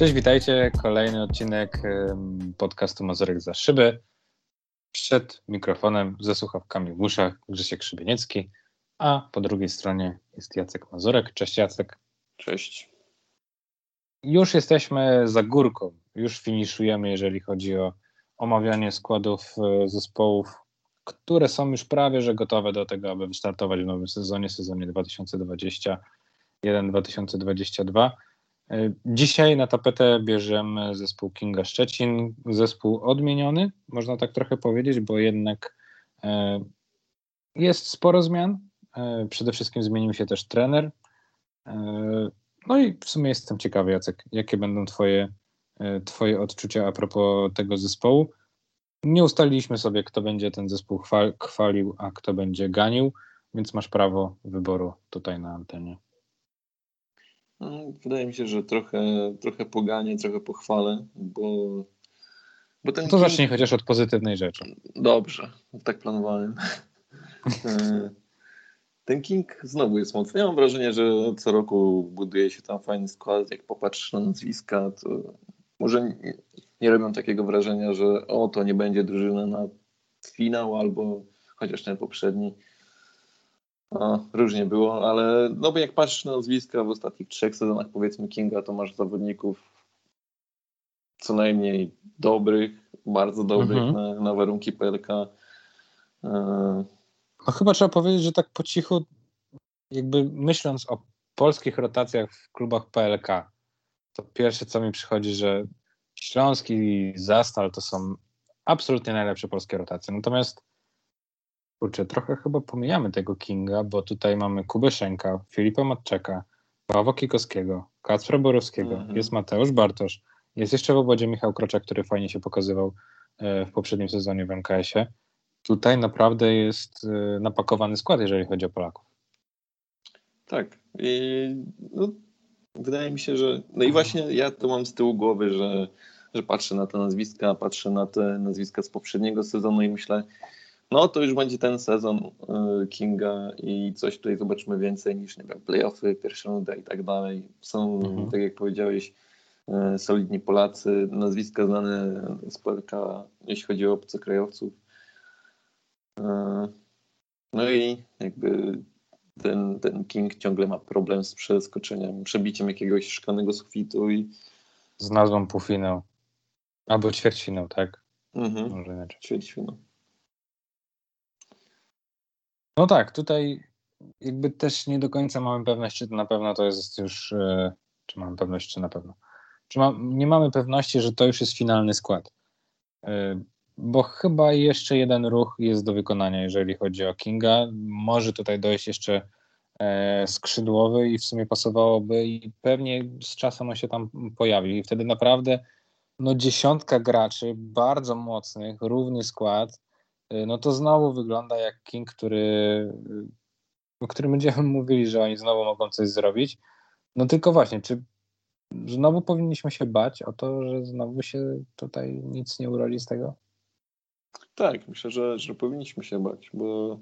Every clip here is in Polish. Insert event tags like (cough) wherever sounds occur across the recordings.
Cześć, witajcie. Kolejny odcinek podcastu Mazurek za szyby. Przed mikrofonem ze słuchawkami w uszach Grzesiek Szybieniecki, a po drugiej stronie jest Jacek Mazurek. Cześć Jacek. Cześć. Już jesteśmy za górką. Już finiszujemy, jeżeli chodzi o omawianie składów e, zespołów, które są już prawie że gotowe do tego, aby wystartować w nowym sezonie, sezonie 2021-2022. E, dzisiaj na tapetę bierzemy zespół Kinga Szczecin, zespół odmieniony, można tak trochę powiedzieć, bo jednak e, jest sporo zmian. E, przede wszystkim zmienił się też trener. No i w sumie jestem ciekawy, Jacek, jakie będą Twoje, twoje odczucia a propos tego zespołu. Nie ustaliliśmy sobie, kto będzie ten zespół chwalił, a kto będzie ganił, więc masz prawo wyboru tutaj na antenie. No, wydaje mi się, że trochę, trochę poganie, trochę pochwalę, bo, bo ten. No to zacznij chociaż od pozytywnej rzeczy. Dobrze, tak planowałem. (laughs) E, ten King znowu jest mocny. Ja mam wrażenie, że co roku buduje się tam fajny skład. Jak popatrzysz na nazwiska, to może nie, nie robią takiego wrażenia, że o, to nie będzie drużyna na finał albo chociaż ten poprzedni. No, różnie było, ale no bo jak patrzysz na nazwiska w ostatnich trzech sezonach powiedzmy Kinga, to masz zawodników co najmniej dobrych, bardzo dobrych mhm. na, na, warunki PLK. E... No chyba trzeba powiedzieć, że tak po cichu jakby myśląc o polskich rotacjach w klubach PLK, to pierwsze co mi przychodzi, że Śląski i Zastal to są absolutnie najlepsze polskie rotacje. Natomiast Kurczę, trochę chyba pomijamy tego Kinga, bo tutaj mamy Kubę Szenka, Filipa Matczeka, Pawła Kikowskiego, Kacpra Borowskiego, mhm. jest Mateusz Bartosz, jest jeszcze w obodzie Michał Kroczak, który fajnie się pokazywał e, w poprzednim sezonie w MKS-ie. Tutaj naprawdę jest e, napakowany skład, jeżeli chodzi o Polaków. Tak. I, no, wydaje mi się, że. No i właśnie ja to mam z tyłu głowy, że, że patrzę na te nazwiska, patrzę na te nazwiska z poprzedniego sezonu i myślę, no to już będzie ten sezon y, Kinga i coś tutaj zobaczymy więcej niż nie wiem, playoffy, pierwsza runda i tak dalej. Są, mhm. tak jak powiedziałeś, y, solidni Polacy, nazwiska znane z PLK, jeśli chodzi o obcokrajowców. Y, no i jakby ten, ten King ciągle ma problem z przeskoczeniem, przebiciem jakiegoś szklanego sufitu i z nazwą półfinał. Albo ćwierćfinał, tak? Mhm. Może inaczej. Ćwierćfinał. No tak, tutaj jakby też nie do końca mamy pewność, czy na pewno to jest już, e, czy mamy pewność, czy na pewno. Czy ma, nie mamy pewności, że to już jest finalny skład. E, bo chyba jeszcze jeden ruch jest do wykonania, jeżeli chodzi o Kinga. Może tutaj dojść jeszcze e, skrzydłowy i w sumie pasowałoby i pewnie z czasem on się tam pojawi. I wtedy naprawdę no dziesiątka graczy, bardzo mocnych, równy skład, no to znowu wygląda jak King, który, o którym będziemy (laughs) mówili, że oni znowu mogą coś zrobić. No tylko właśnie, czy znowu powinniśmy się bać o to, że znowu się tutaj nic nie urodzi z tego? Tak, myślę, że, że powinniśmy się bać, bo,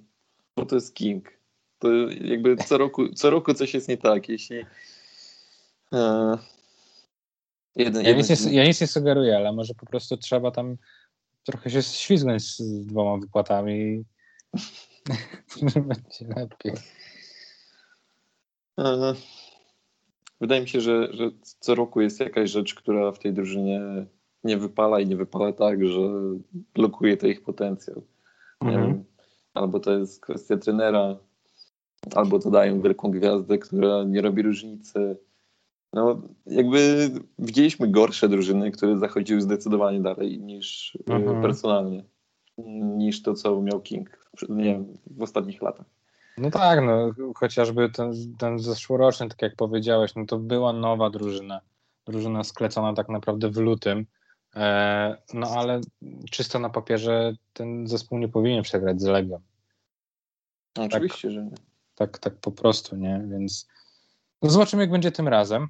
bo to jest King. To jakby co roku, co roku coś jest nie tak. Jeśli. E, jeden, ja, jeden... Nic nie, ja nic nie sugeruję, ale może po prostu trzeba tam trochę się ślizgnąć z dwoma wypłatami i (laughs) będzie lepiej. Wydaje mi się, że, że co roku jest jakaś rzecz, która w tej drużynie nie wypala i nie wypala tak, że blokuje to ich potencjał. Mhm. Albo to jest kwestia trenera, albo to dają wielką gwiazdę, która nie robi różnicy. No, jakby widzieliśmy gorsze drużyny, które zachodziły zdecydowanie dalej niż y, mhm. personalnie, niż to, co miał King nie wiem, w ostatnich latach. No tak, no, chociażby ten, ten zeszłoroczny, tak jak powiedziałeś, no to była nowa drużyna. Drużyna sklecona tak naprawdę w lutym. E, no ale czysto na papierze ten zespół nie powinien przegrać z Legią. Oczywiście, tak, że nie. Tak, tak po prostu, nie? Więc no zobaczymy, jak będzie tym razem.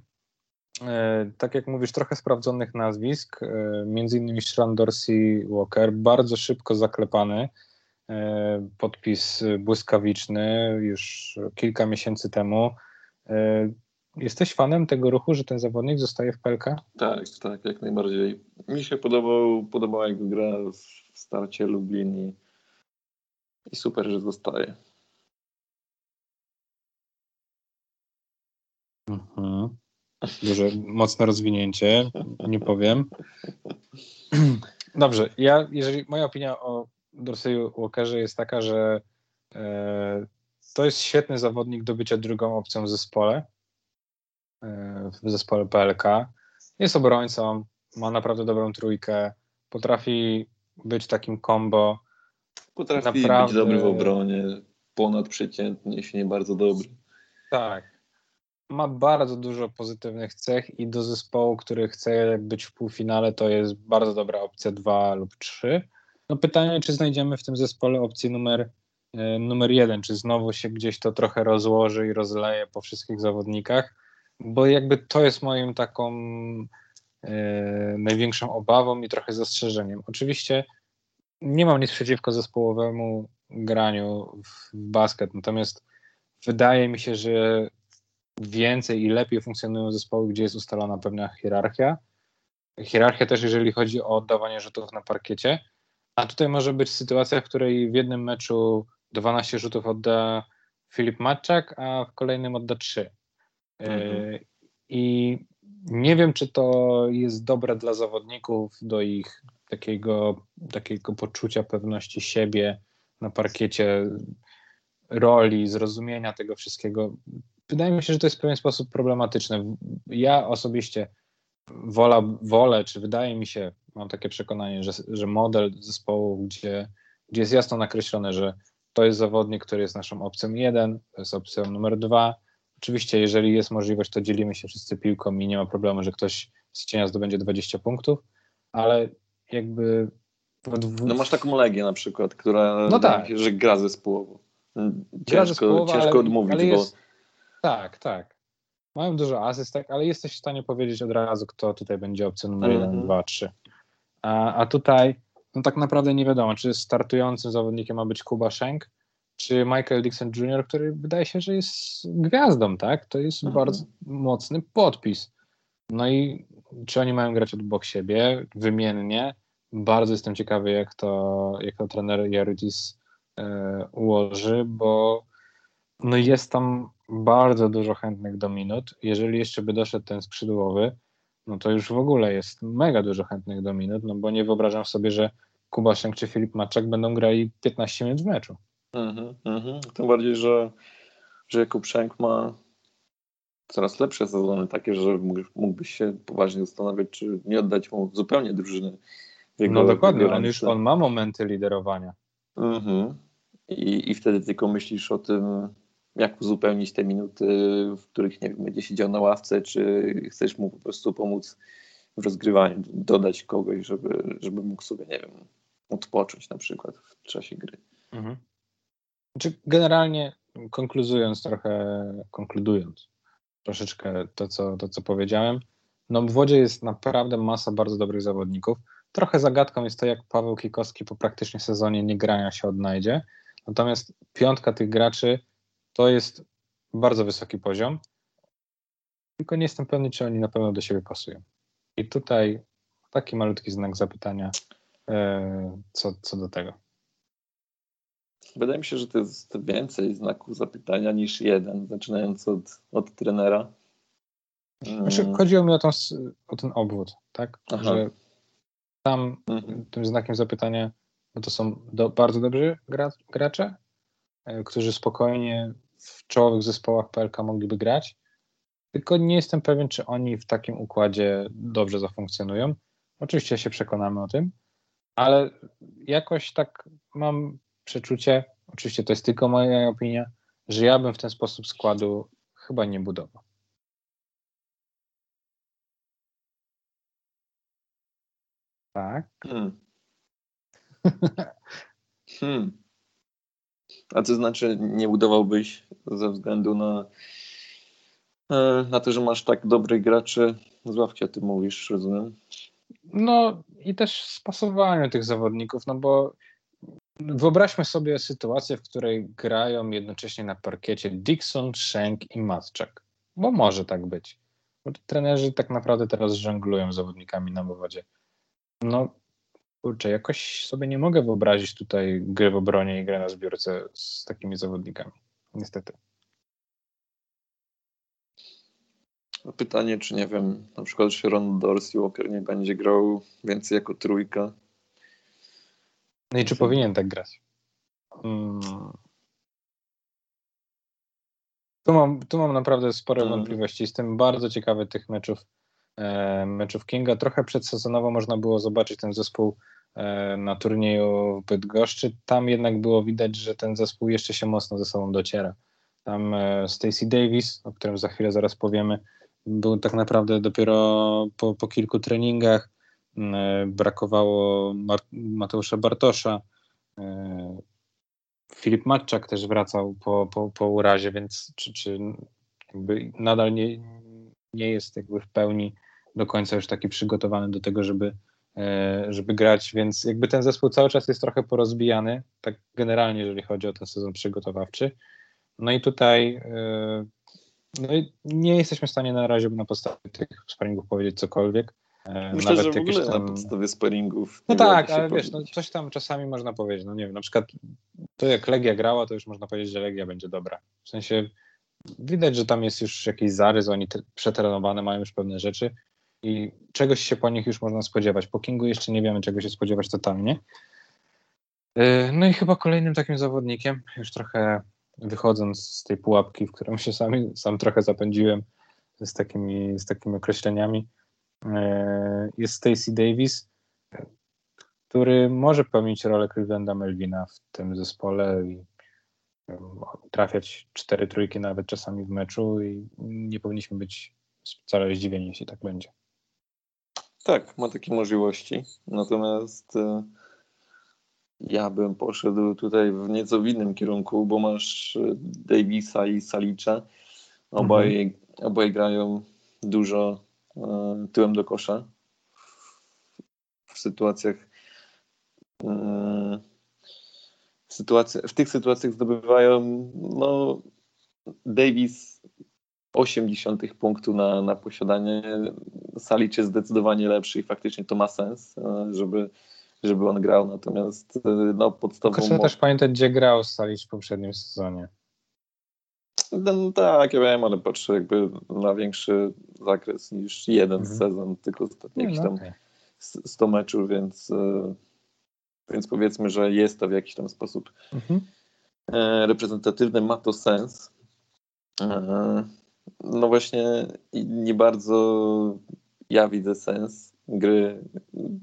E, tak jak mówisz, trochę sprawdzonych nazwisk, e, między innymi Dorsey Walker, bardzo szybko zaklepany, e, podpis błyskawiczny już kilka miesięcy temu. Jesteś fanem tego ruchu, że ten zawodnik zostaje w PLK? Tak, tak, jak najbardziej. Mi się podobał, podobała jego gra w starcie Lublin i super, że zostaje. Mhm. Duże, mocne rozwinięcie, nie powiem. Dobrze, ja, jeżeli moja opinia o Dorseyu Walkerze jest taka, że e, to jest świetny zawodnik do bycia drugą opcją w zespole, e, w zespole PLK. Jest obrońcą, ma naprawdę dobrą trójkę, potrafi być takim combo. Potrafi naprawdę... być dobry w obronie, ponadprzeciętnie, jeśli nie bardzo dobry. Tak. Ma bardzo dużo pozytywnych cech i do zespołu, który chce być w półfinale, to jest bardzo dobra opcja 2 lub 3. No pytanie, czy znajdziemy w tym zespole opcję numer E, numer jeden, czy znowu się gdzieś to trochę rozłoży i rozleje po wszystkich zawodnikach, bo jakby to jest moim taką e, największą obawą i trochę zastrzeżeniem. Oczywiście nie mam nic przeciwko zespołowemu graniu w basket, natomiast wydaje mi się, że więcej i lepiej funkcjonują zespoły, gdzie jest ustalona pewna hierarchia. Hierarchia też, jeżeli chodzi o oddawanie rzutów na parkiecie, a tutaj może być sytuacja, w której w jednym meczu 12 rzutów odda Filip Matczak, a w kolejnym odda 3. Mhm. I nie wiem, czy to jest dobre dla zawodników, do ich takiego, takiego poczucia pewności siebie na parkiecie, roli, zrozumienia tego wszystkiego. Wydaje mi się, że to jest w pewien sposób problematyczne. Ja osobiście wola, wolę, czy wydaje mi się, mam takie przekonanie, że, że model zespołu, gdzie, gdzie jest jasno nakreślone, że to jest zawodnik, który jest naszą opcją jeden, to jest opcją numer dwa. Oczywiście, jeżeli jest możliwość, to dzielimy się wszyscy piłką i nie ma problemu, że ktoś z cienia zdobędzie 20 punktów, ale jakby. No masz taką Legię na przykład, która no tak. Się, że gra zespołowo. Ciężko, zespołowo, ciężko ale, odmówić, ale jest, bo... Tak, tak. Mają dużo asystek, ale jesteś w stanie powiedzieć od razu, kto tutaj będzie opcją numer 1, 2, 3. A, a tutaj no tak naprawdę nie wiadomo, czy startującym zawodnikiem ma być Kuba Schenk, czy Michael Dixon Jr., który wydaje się, że jest gwiazdą, tak? To jest mhm. bardzo mocny podpis. No i czy oni mają grać obok siebie, wymiennie? Bardzo jestem ciekawy, jak to, jak to trener Jarudis e, ułoży, bo no jest tam bardzo dużo chętnych do minut. Jeżeli jeszcze by doszedł ten skrzydłowy, no to już w ogóle jest mega dużo chętnych do minut, no bo nie wyobrażam sobie, że Kuba Szenk czy Filip Maczek będą grali 15 minut w meczu. Mhm, mhm. Tym bardziej, że, że Jakub Szenk ma coraz lepsze sezony, takie, że mógłbyś się poważnie zastanawiać, czy nie oddać mu zupełnie drużyny. Jego, no dokładnie, on już on ma momenty liderowania. Mhm. I, I wtedy tylko myślisz o tym, jak uzupełnić te minuty, w których nie wiem, będzie siedział na ławce, czy chcesz mu po prostu pomóc w rozgrywaniu, dodać kogoś, żeby, żeby mógł sobie, nie wiem, odpocząć na przykład w czasie gry. Mhm. Znaczy generalnie konkludując trochę, konkludując troszeczkę to co, to, co powiedziałem, no w Wodzie jest naprawdę masa bardzo dobrych zawodników. Trochę zagadką jest to, jak Paweł Kikowski po praktycznie sezonie nie grania się odnajdzie. Natomiast piątka tych graczy to jest bardzo wysoki poziom. Tylko nie jestem pewny, czy oni na pewno do siebie pasują. I tutaj taki malutki znak zapytania e, co, co do tego. Wydaje mi się, że to jest więcej znaków zapytania niż jeden, zaczynając od, od trenera. Znaczy, mm. chodziło mi o, tą, o ten obwód, tak? Aha. Że tam mhm. tym znakiem zapytania no to są do, bardzo dobrzy gra, gracze, e, którzy spokojnie w czołowych zespołach PLK mogliby grać, tylko nie jestem pewien, czy oni w takim układzie dobrze zafunkcjonują. Oczywiście się przekonamy o tym, ale jakoś tak mam przeczucie, oczywiście to jest tylko moja opinia, że ja bym w ten sposób składu chyba nie budował. Tak. Hmm. (laughs) hmm. A co znaczy nie budowałbyś ze względu na, e, na to, że masz tak dobrych graczy z ławki, o tym mówisz, rozumiem? No i też spasowanie tych zawodników, no bo wyobraźmy sobie sytuację, w której grają jednocześnie na parkiecie Dixon, Schenk i Matczak. bo może tak być. Bo trenerzy tak naprawdę teraz żonglują zawodnikami na wodzie. No, kurczę, jakoś sobie nie mogę wyobrazić tutaj gry w obronie i gry na zbiórce z takimi zawodnikami. Niestety. Pytanie, czy nie wiem, na przykład Sharon Dorsey Walker nie będzie grał więcej jako trójka. No i czy powinien tak grać? Hmm. Tu, mam, tu mam naprawdę spore hmm. wątpliwości. Jestem bardzo ciekawy tych meczów, meczów Kinga. Trochę przedsezonowo można było zobaczyć ten zespół e, na turnieju w Bydgoszczy. Tam jednak było widać, że ten zespół jeszcze się mocno ze sobą dociera. Tam e, Stacey Davis, o którym za chwilę zaraz powiemy, był tak naprawdę dopiero po, po kilku treningach. E, brakowało Mateusza Bartosza. E, Filip Matczak też wracał po, po, po urazie, więc czy, czy nadal nie, nie jest jakby w pełni do końca już taki przygotowany do tego, żeby, e, żeby grać, więc jakby ten zespół cały czas jest trochę porozbijany, tak generalnie, jeżeli chodzi o ten sezon przygotowawczy. No i tutaj no i nie jesteśmy w stanie na razie na podstawie tych sparingów powiedzieć cokolwiek. E, Myślę, Nawet że w ogóle tam... na podstawie sparingów. No tak, ale wiesz, no, coś tam czasami można powiedzieć. No nie wiem, na przykład to jak Legia grała, to już można powiedzieć, że Legia będzie dobra. W sensie widać, że tam jest już jakiś zarys, oni te, przetrenowane mają już pewne rzeczy i czegoś się po nich już można spodziewać. Po Kingu jeszcze nie wiemy, czego się spodziewać totalnie. E, no i chyba kolejnym takim zawodnikiem, już trochę wychodząc z tej pułapki, w którą się sami, sam trochę zapędziłem z takimi, z takimi określeniami, e, jest Stacey Davis, który może pełnić rolę Clevelanda Melvina w tym zespole i trafiać cztery trójki nawet czasami w meczu i nie powinniśmy być wcale zdziwieni, jeśli tak będzie. Tak, ma takie możliwości. Natomiast e, ja bym poszedł tutaj w nieco innym kierunku, bo masz e, Davisa i Salicza. Obaj, mhm. obaj grają dużo e, tyłem do kosza w sytuacjach e, w, sytuacji, w tych sytuacjach zdobywają no, Davis 80 punktu na, na posiadanie. Salicz jest zdecydowanie lepszy i faktycznie to ma sens, e, żeby żeby on grał, natomiast y, no, podstawową... Proszę też pamiętać, gdzie grał Salic w poprzednim sezonie. No, no, tak, ja wiem, ale patrzę jakby na większy zakres niż jeden mhm. sezon, tylko jakieś no, tam okay. 100 meczów, więc, y, więc powiedzmy, że jest to w jakiś tam sposób mhm. E, reprezentatywne, ma to sens. No właśnie nie bardzo ja widzę sens gry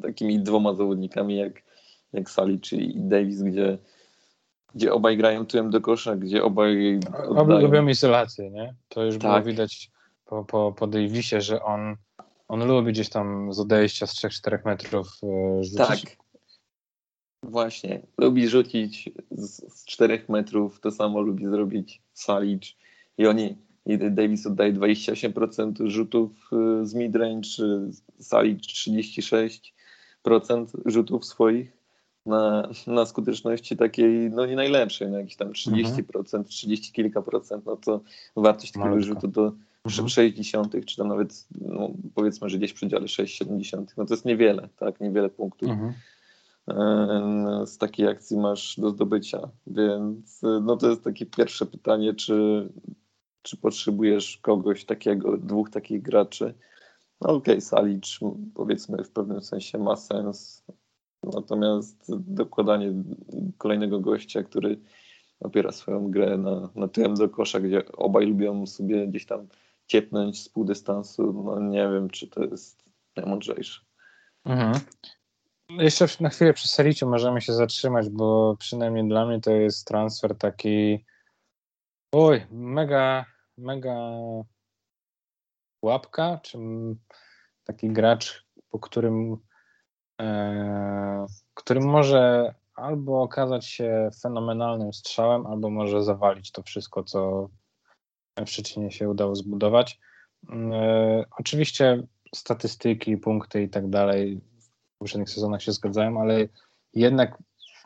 takimi dwoma zawodnikami jak, jak Salic i Davis, gdzie, gdzie obaj grają tyłem do kosza, gdzie obaj oddają... lubią izolację, nie? To już tak. było widać po, po, po Davisie, że on, on lubi gdzieś tam z odejścia z 3-4 metrów e, rzucić. Tak. Właśnie. Lubi rzucić z, z 4 metrów, to samo lubi zrobić Salic i oni Davis oddaje 28% rzutów y, z midrange, Sali 36% rzutów swoich na, na skuteczności takiej, no nie najlepszej, no jakieś tam 30%, mhm. 30 kilka procent, no to wartość takiego Malutko. rzutu to mhm. 60, czy tam nawet no, powiedzmy, że gdzieś w przedziale 6,70, no to jest niewiele, tak, niewiele punktów. Mhm. E, z takiej akcji masz do zdobycia, więc no to jest takie pierwsze pytanie, czy czy potrzebujesz kogoś takiego, dwóch takich graczy. No okej, okay, Salicz powiedzmy w pewnym sensie ma sens, natomiast dokładanie kolejnego gościa, który opiera swoją grę na, na tyłem do kosza, gdzie obaj lubią sobie gdzieś tam ciepnąć z pół dystansu, no nie wiem, czy to jest najmądrzejsze. Mhm. Jeszcze na chwilę przy Saliciu możemy się zatrzymać, bo przynajmniej dla mnie to jest transfer taki oj, mega mega łapka, czy taki gracz, po którym, e, którym może albo okazać się fenomenalnym strzałem, albo może zawalić to wszystko, co w Szczecinie się udało zbudować. E, oczywiście statystyki, punkty i tak dalej w poprzednich sezonach się zgadzają, ale jednak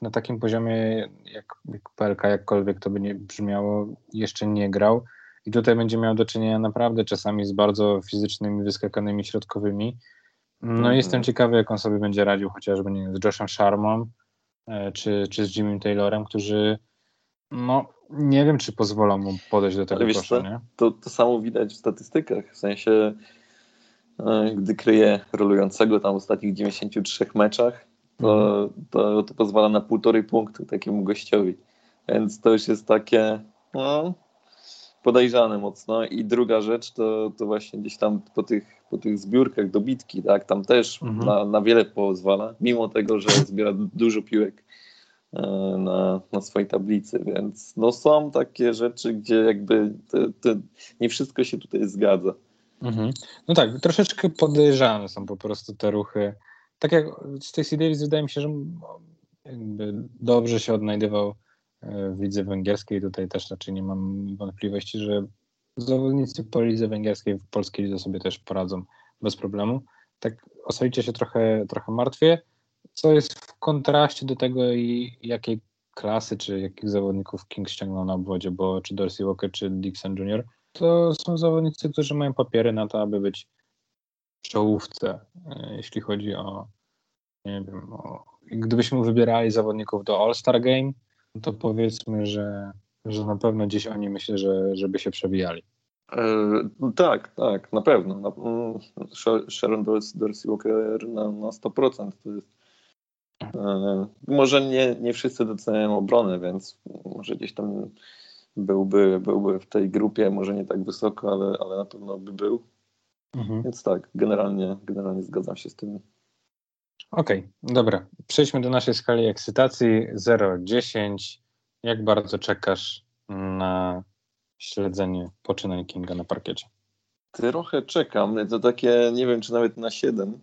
na takim poziomie jak, jak PLK, jakkolwiek to by nie brzmiało, jeszcze nie grał. I tutaj będzie miał do czynienia naprawdę czasami z bardzo fizycznymi, wyskakanymi środkowymi. No mhm. jestem ciekawy, jak on sobie będzie radził chociażby nie, z Joshem Sharmą e, czy, czy z Jimmy Taylorem, którzy no nie wiem, czy pozwolą mu podejść do tego kosza, nie? To, to samo widać w statystykach, w sensie e, gdy kryje rolującego tam w ostatnich 93 meczach, to, mhm. to, to pozwala na półtorej punktu takiemu gościowi. Więc to już jest takie no, podejrzane mocno. I druga rzecz to, to właśnie gdzieś tam po tych, po tych zbiórkach dobitki, tak, tam też mhm. na, na wiele pozwala, mimo tego, że zbiera dużo piłek e, na, na swojej tablicy, więc no są takie rzeczy, gdzie jakby te, te nie wszystko się tutaj zgadza. Mhm. No tak, troszeczkę podejrzane są po prostu te ruchy. Tak jak Stacey Davis wydaje mi się, że jakby dobrze się odnajdywał w lidze węgierskiej. Tutaj też raczej nie mam wątpliwości, że zawodnicy po lidze węgierskiej w polskiej lidze sobie też poradzą bez problemu. Tak osobiście się trochę, trochę martwię, co jest w kontraście do tego i jakiej klasy, czy jakich zawodników King ściągnął na obwodzie, bo czy Dorsey Walker, czy Dixon Jr. to są zawodnicy, którzy mają papiery na to, aby być w czołówce, e, jeśli chodzi o nie wiem, o, gdybyśmy wybierali zawodników do All-Star Game, to powiedzmy, że, że na pewno gdzieś oni myślę, że żeby się przewijali. E, tak, tak, na pewno. Na, mm, Sharon Dorsey Walker na, na 100% to jest. E, może nie, nie wszyscy doceniają obronę, więc może gdzieś tam byłby, byłby w tej grupie, może nie tak wysoko, ale, ale na pewno by był. Mhm. Więc tak, generalnie, generalnie zgadzam się z tym. Okej, okay, dobra. Przejdźmy do naszej skali ekscytacji 0-10. Jak bardzo czekasz na śledzenie poczynań Kinga na parkiecie? Trochę czekam. To takie, nie wiem, czy nawet na 7.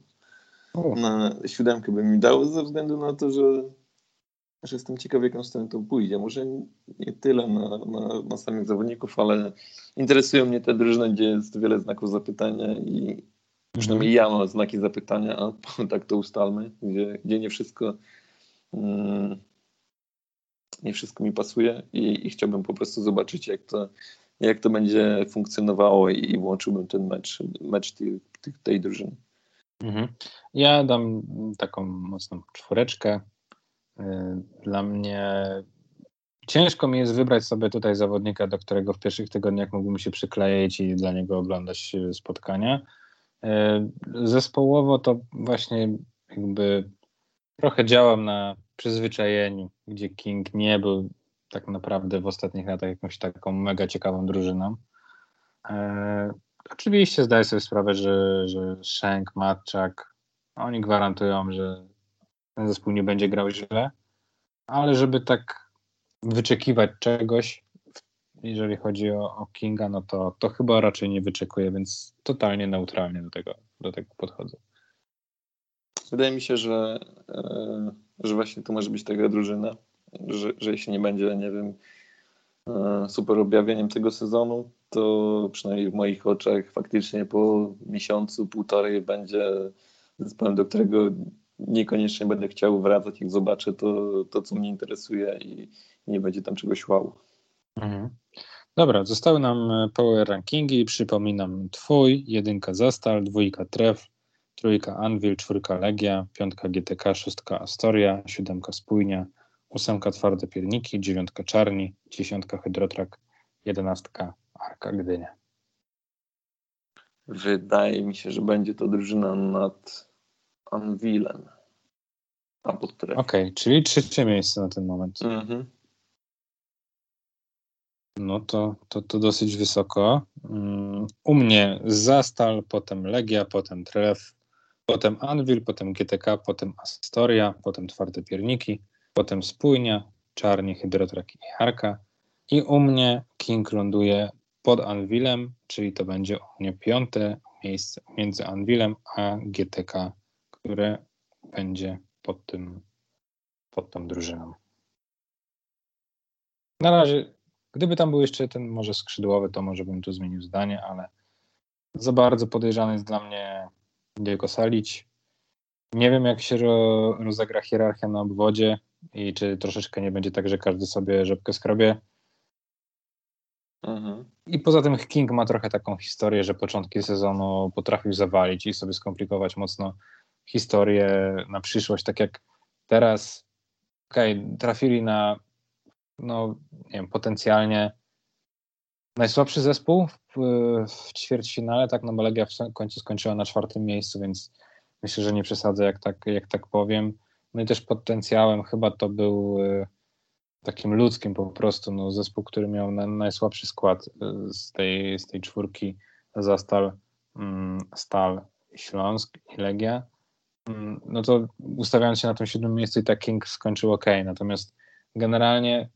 Na siódemkę by mi dało, ze względu na to, że, że jestem ciekaw, jaką stronę to pójdzie. Może nie tyle na, na, na samych zawodników, ale interesują mnie te drużyny, gdzie jest wiele znaków zapytania i, Przynajmniej ja mam znaki zapytania, a (laughs) tak to ustalmy, gdzie, gdzie nie wszystko mm, nie wszystko mi pasuje i, i, chciałbym po prostu zobaczyć, jak to, jak to będzie funkcjonowało i, i włączyłbym ten mecz, mecz tej, tej drużyny. Mhm. Ja dam taką mocną czwóreczkę. Y, dla mnie ciężko mi jest wybrać sobie tutaj zawodnika, do którego w pierwszych tygodniach mógłbym się przykleić i dla niego oglądać spotkania E, zespołowo to właśnie jakby trochę działam na przyzwyczajeniu, gdzie King nie był tak naprawdę w ostatnich latach jakąś taką mega ciekawą drużyną. E, oczywiście zdaję sobie sprawę, że, że Shank, Matczak, oni gwarantują, że ten zespół nie będzie grał źle, ale żeby tak wyczekiwać czegoś, jeżeli chodzi o, o, Kinga, no to, to chyba raczej nie wyczekuję, więc totalnie neutralnie do tego, do tego podchodzę. Wydaje mi się, że, e, że właśnie to może być taka drużyna, że, że jeśli nie będzie, nie wiem, e, super objawieniem tego sezonu, to przynajmniej w moich oczach faktycznie po miesiącu, półtorej będzie zespołem, do którego niekoniecznie będę chciał wracać, jak zobaczę to, to co mnie interesuje i nie będzie tam czegoś wow. Mhm. Dobra, zostały nam e, power rankingi. Przypominam twój, jedynka Zastal, dwójka Tref, trójka Anvil, czwórka Legia, piątka GTK, szóstka Astoria, siódemka Spójnia, ósemka Twarde Pierniki, dziewiątka Czarni, dziesiątka Hydrotrak, jedenastka Arka Gdynia. Wydaje mi się, że będzie to drużyna nad Anvilem. Okej, okay, czyli trzecie miejsce na ten moment. Mhm. No to, to, to dosyć wysoko. Mm, u mnie Zastal, potem Legia, potem Tref, potem Anvil, potem GTK, potem Astoria, potem Twarde Pierniki, potem Spójnia, Czarni, Hydrotrak i Harka. I u mnie King ląduje pod Anvilem, czyli to będzie u mnie piąte miejsce między Anvilem a GTK, które będzie pod tym, pod tą drużyną. Na razie Gdyby tam był jeszcze ten może skrzydłowy, to może bym tu zmienił zdanie, ale za bardzo podejrzany jest dla mnie Diego Salic. Nie wiem, jak się ro, rozegra hierarchia na obwodzie i czy troszeczkę nie będzie tak, że każdy sobie rzepkę skrobie. Mhm. I poza tym King ma trochę taką historię, że początki sezonu potrafił zawalić i sobie skomplikować mocno historię na przyszłość, tak jak teraz okej, okay, trafili na no, nie wiem, potencjalnie najsłabszy zespół w, w ćwierćfinale, tak, no bo Legia w końcu skończyła na czwartym miejscu, więc myślę, że nie przesadzę, jak tak, jak tak powiem. No i też potencjałem chyba to był e, takim ludzkim po prostu, no, zespół, który miał na, najsłabszy skład e, z tej, z tej czwórki za Stal, mm, Stal Śląsk i Legia. Mm, no to ustawiając się na tym siódmym miejscu i tak King skończył ok, natomiast generalnie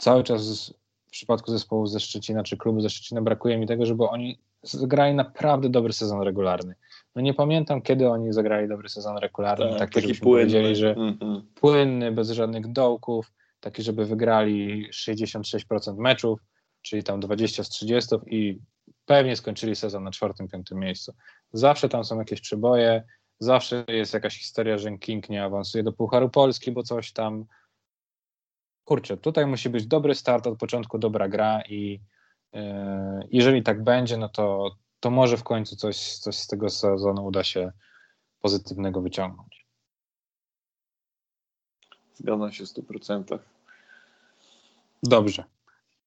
cały czas w przypadku zespołu ze Szczecina czy klubu ze Szczecina brakuje mi tego, żeby oni zagrali naprawdę dobry sezon regularny. No nie pamiętam, kiedy oni zagrali dobry sezon regularny, tak, taki, taki płynny. że mm -hmm. płynny, bez żadnych dołków, taki, żeby wygrali 66% meczów, czyli tam 20 z 30 i pewnie skończyli sezon na czwartym, piątym miejscu. Zawsze tam są jakieś przeboje, zawsze jest jakaś historia, że King nie awansuje do Pucharu Polski, bo coś tam kurczę, tutaj musi być dobry start, od początku dobra gra i yy, jeżeli tak będzie, no to, to może w końcu coś, coś z tego sezonu uda się pozytywnego wyciągnąć. Zgadzam się w 100%. Dobrze.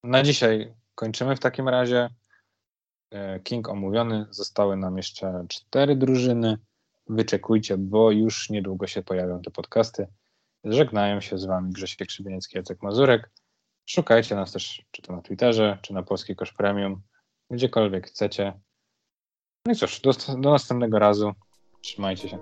Na dzisiaj kończymy w takim razie. E, King omówiony. Zostały nam jeszcze cztery drużyny. Wyczekujcie, bo już niedługo się pojawią te podcasty. Żegnają się z Wami Grzesiek Krzybieniecki, Jacek Mazurek. Szukajcie nas też, czy to na Twitterze, czy na Polski Kosz Premium, gdziekolwiek chcecie. No i cóż, do, do następnego razu. Trzymajcie się.